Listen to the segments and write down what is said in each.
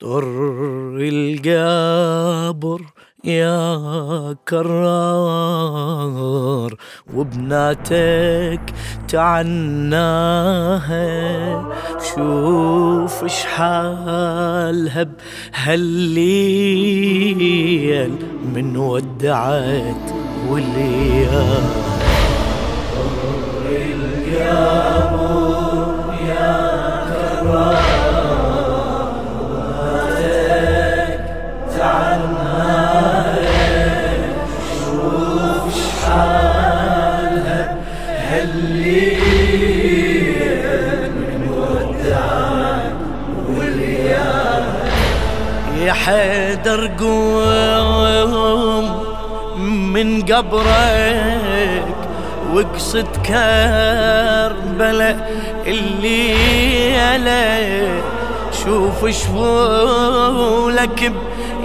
طر القبر يا كرار وبناتك تعناها. شوف اش حالها بهالليل من ودعت والليال القبر قوم من قبرك واقصد كربلاء الليلة شوف شفولك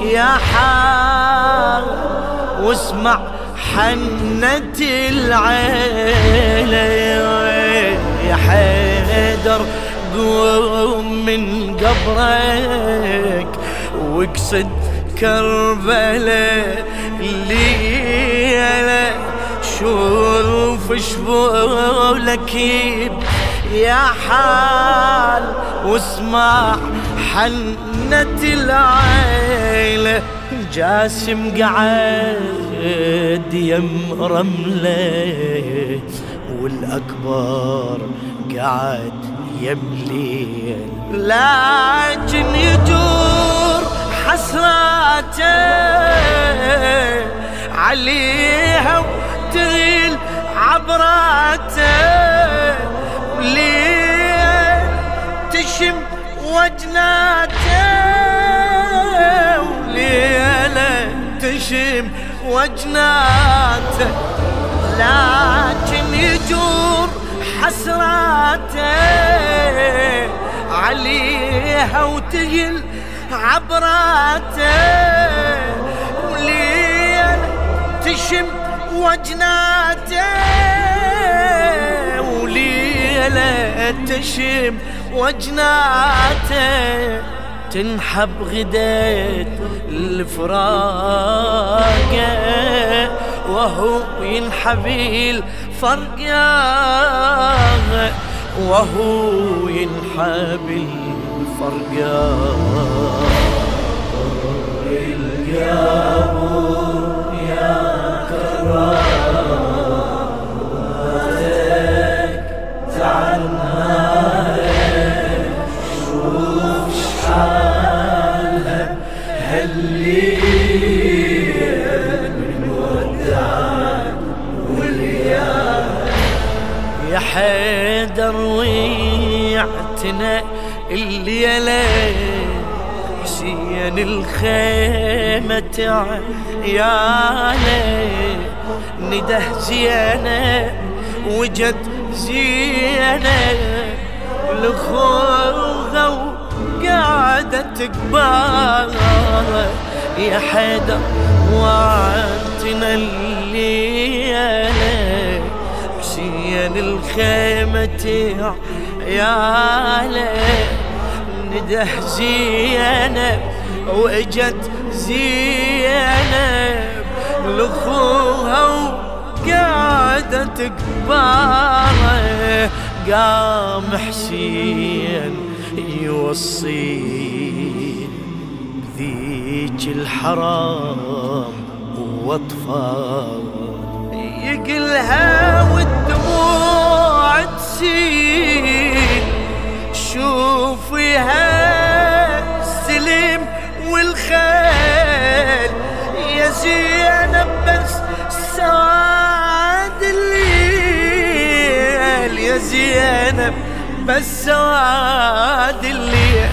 يا حال واسمع حنة العيلة. يا حيدر قوم من قبرك واقصد كربلاء الليلة. شوف شبولك يا حال واسمع حنة العيلة. جاسم قعد يم رملة والأكبر قعد يملي لكن يدور حسراته عليها وتغيل عبراته وليه تشم وجناته وليلة تشم وجناته لكن يجور حسراته عليها وتهل عبراته وليل تشم وجناته. وليلة تشم وجناته. تنحب غديت الفراقة وهو ينحبي الفرقة. وهو ينحبي الفرقة. حيدر ويعتنا الليلة حسين الخيمة عياله نده زينة وجد زينة. لخوغة وقاعدة تكبر يا حيدر وعدتنا الليلة. حسين الخيمة عياله نده زينب وإجت زينب لاخوها وقاعدة تكبر قام حسين يوصي ذيك الحرام وأطفال. يقلها والدموع تسيل شوفيها والخيل. يا زينب بس سواد الليل. يا زينب بس سواد الليل.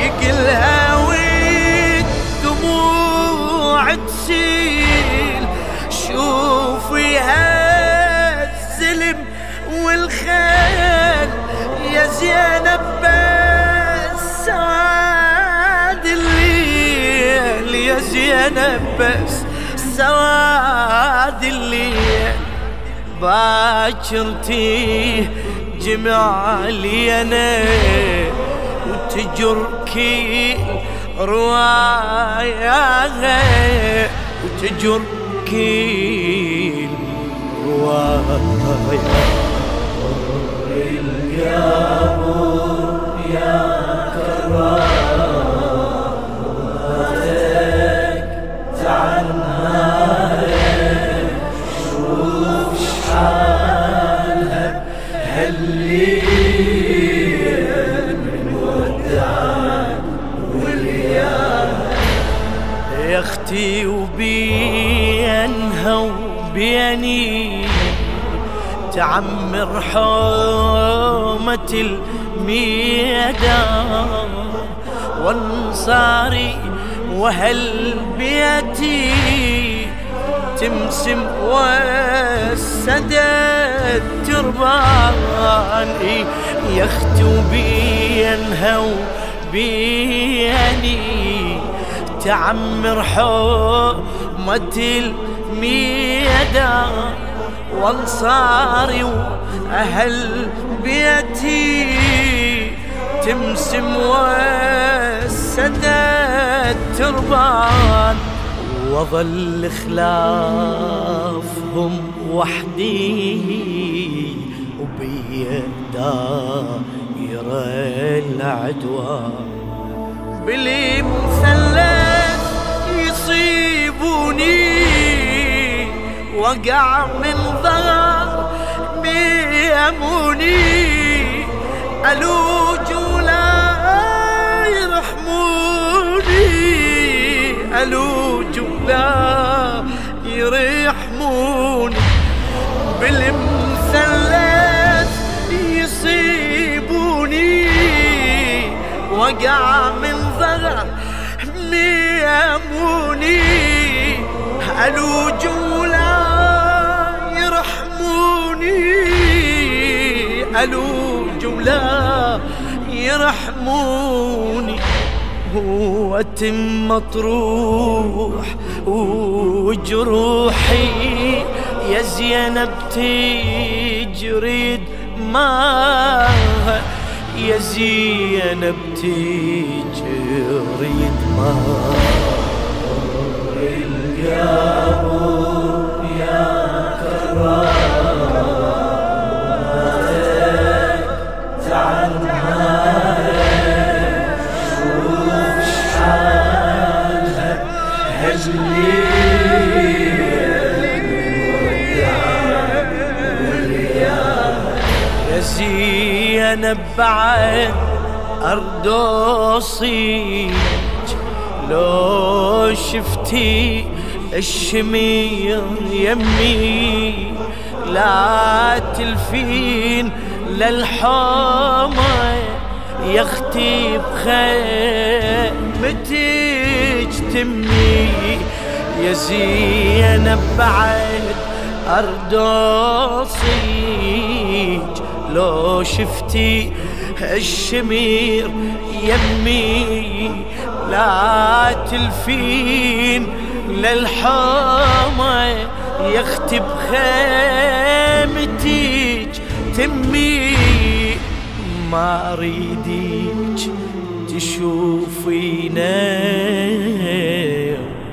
يقلها والدموع تسيل شوفيها السلم والخيل. يا زينب زينب بس سواد الليل باكرتي جمع لي أنا وتجر كل رواية وتجر كل رواية يا يا تعمر حومة الميدان. وانصاري وهل بيتي تمسم والسدد تربان يا أختي وبينها وبيني تعمر حومة الميدان. وانصاري وأهل بيتي تمسم والسدد تربان وظل خلافهم وحدي وبيا دايرة العدوان. بلي مثلث يصيبوني وقع من ظهر بيموني ألوج ولا يرحموني. ألوج ولا يرحموني. بالمثلث يصيبوني. وقع من ضرع ميموني ألوج ولا ألوج ولا يرحموني. وتم مطروح وجروحي يا زينب تجريد ما يا زينب تجريد ما القبر بعد أردوصيك لو شفتي الشمير يمي لا تلفين للحومة يا أختي بخيمتك تمي. يا زينب بعد أردوصيك لو شفتي الشمير يمي لا تلفين للحامة يا أختي بخيمتك تمي ما اريدك تشوفينا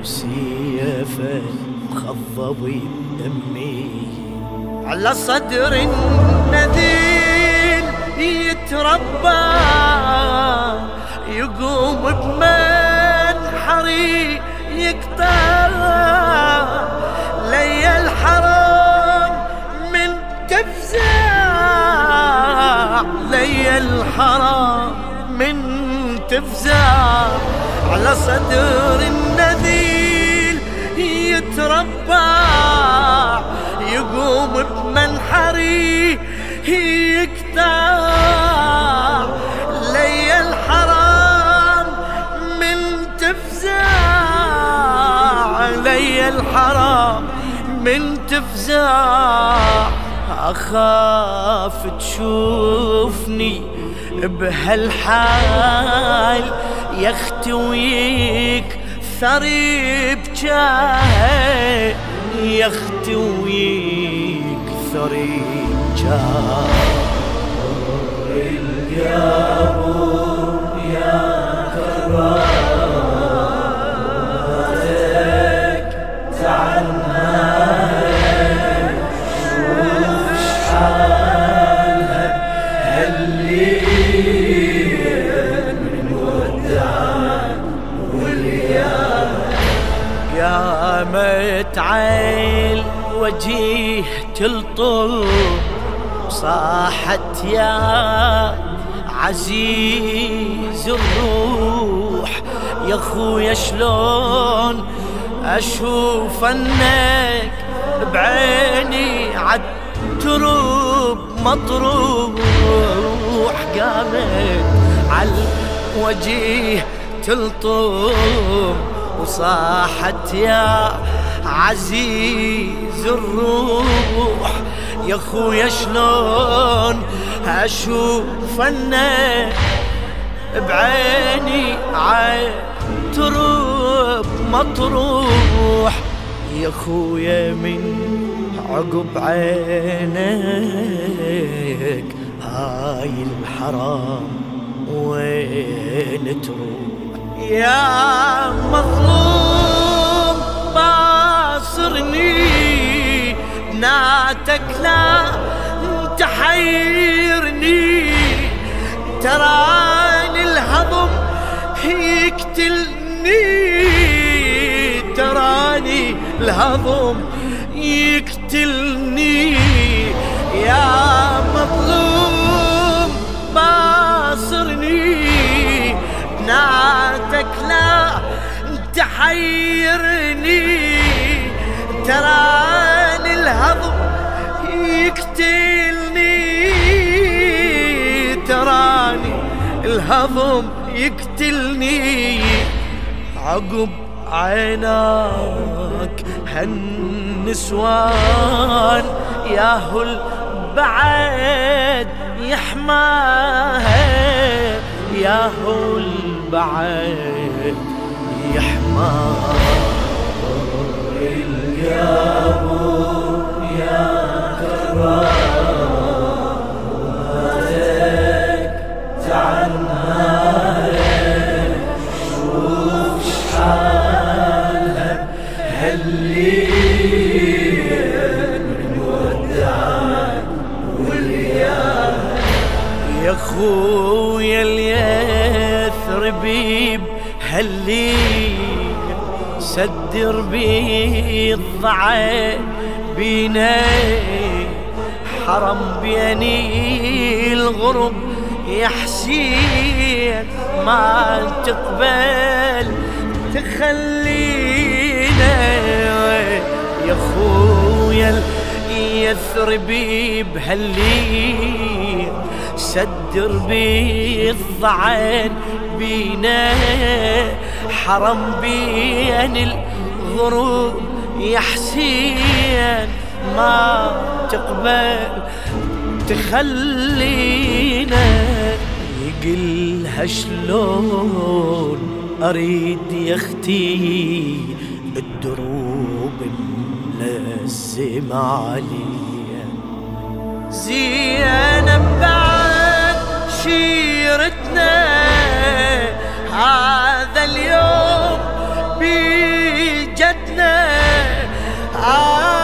وسيفه مخضب دمي على صدر النذيل يتربى يقوم بمنحري يقطع لي الحرام من تفزع. لي الحرام من تفزع. على صدر النذيل يتربى يقوم بمنحري يقطع لي الحرام من تفزع لي الحرام من تفزع أخاف تشوفني بهالحال يا أختي ويك ثري بجاه يا أختي ويك ثري بجاه القبر يا متعيل وجيه تلطم صاحت يا عزيز الروح. يا خويا شلون أشوف أنك بعيني عالترب مطروح. قامت على الوجيه تلطم وصاحت يا عزيز الروح. يا خويا شلون أشوف بعيني ترب مطروح يا خويا من عقب عينك هاي الحرام وين تروح؟ يا مظلوم باصرني بناتك لا تحيرني. تراني الهضم يقتلني تراني الهضم يقتلني يا مظلوم باصرني. بناتك لا تحيرني. تراني الهضم يقتلني تراني الهضم يقتلني. عقب عيناك هالنسوان ياهو البعد يحماها. ياهو البعد يحماها. يا بالضعف بينا. حرم بيني الغرب يا حسين ما تقبل تخلينا. يا خويا يثربي بهاللي سدر بالضعن بينا. حرم بين الغروب يا حسين ما تقبل تخلينا يقلها شلون أريد يا أختي الدروب ملزم عليا زينب بعد شيرتنا هذا اليوم بيجتنا. أنا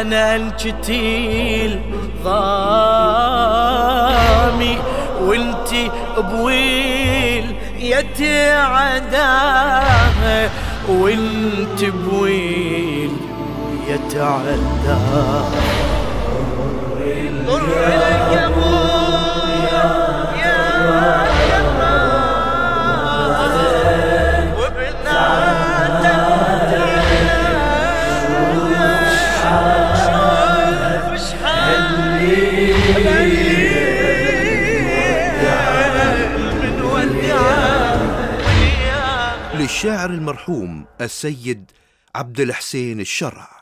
أنا الجتيل ضامي وانتي بويل يتعداها وانت بويل يتعداها ضر لك السيد عبد الحسين الشرع.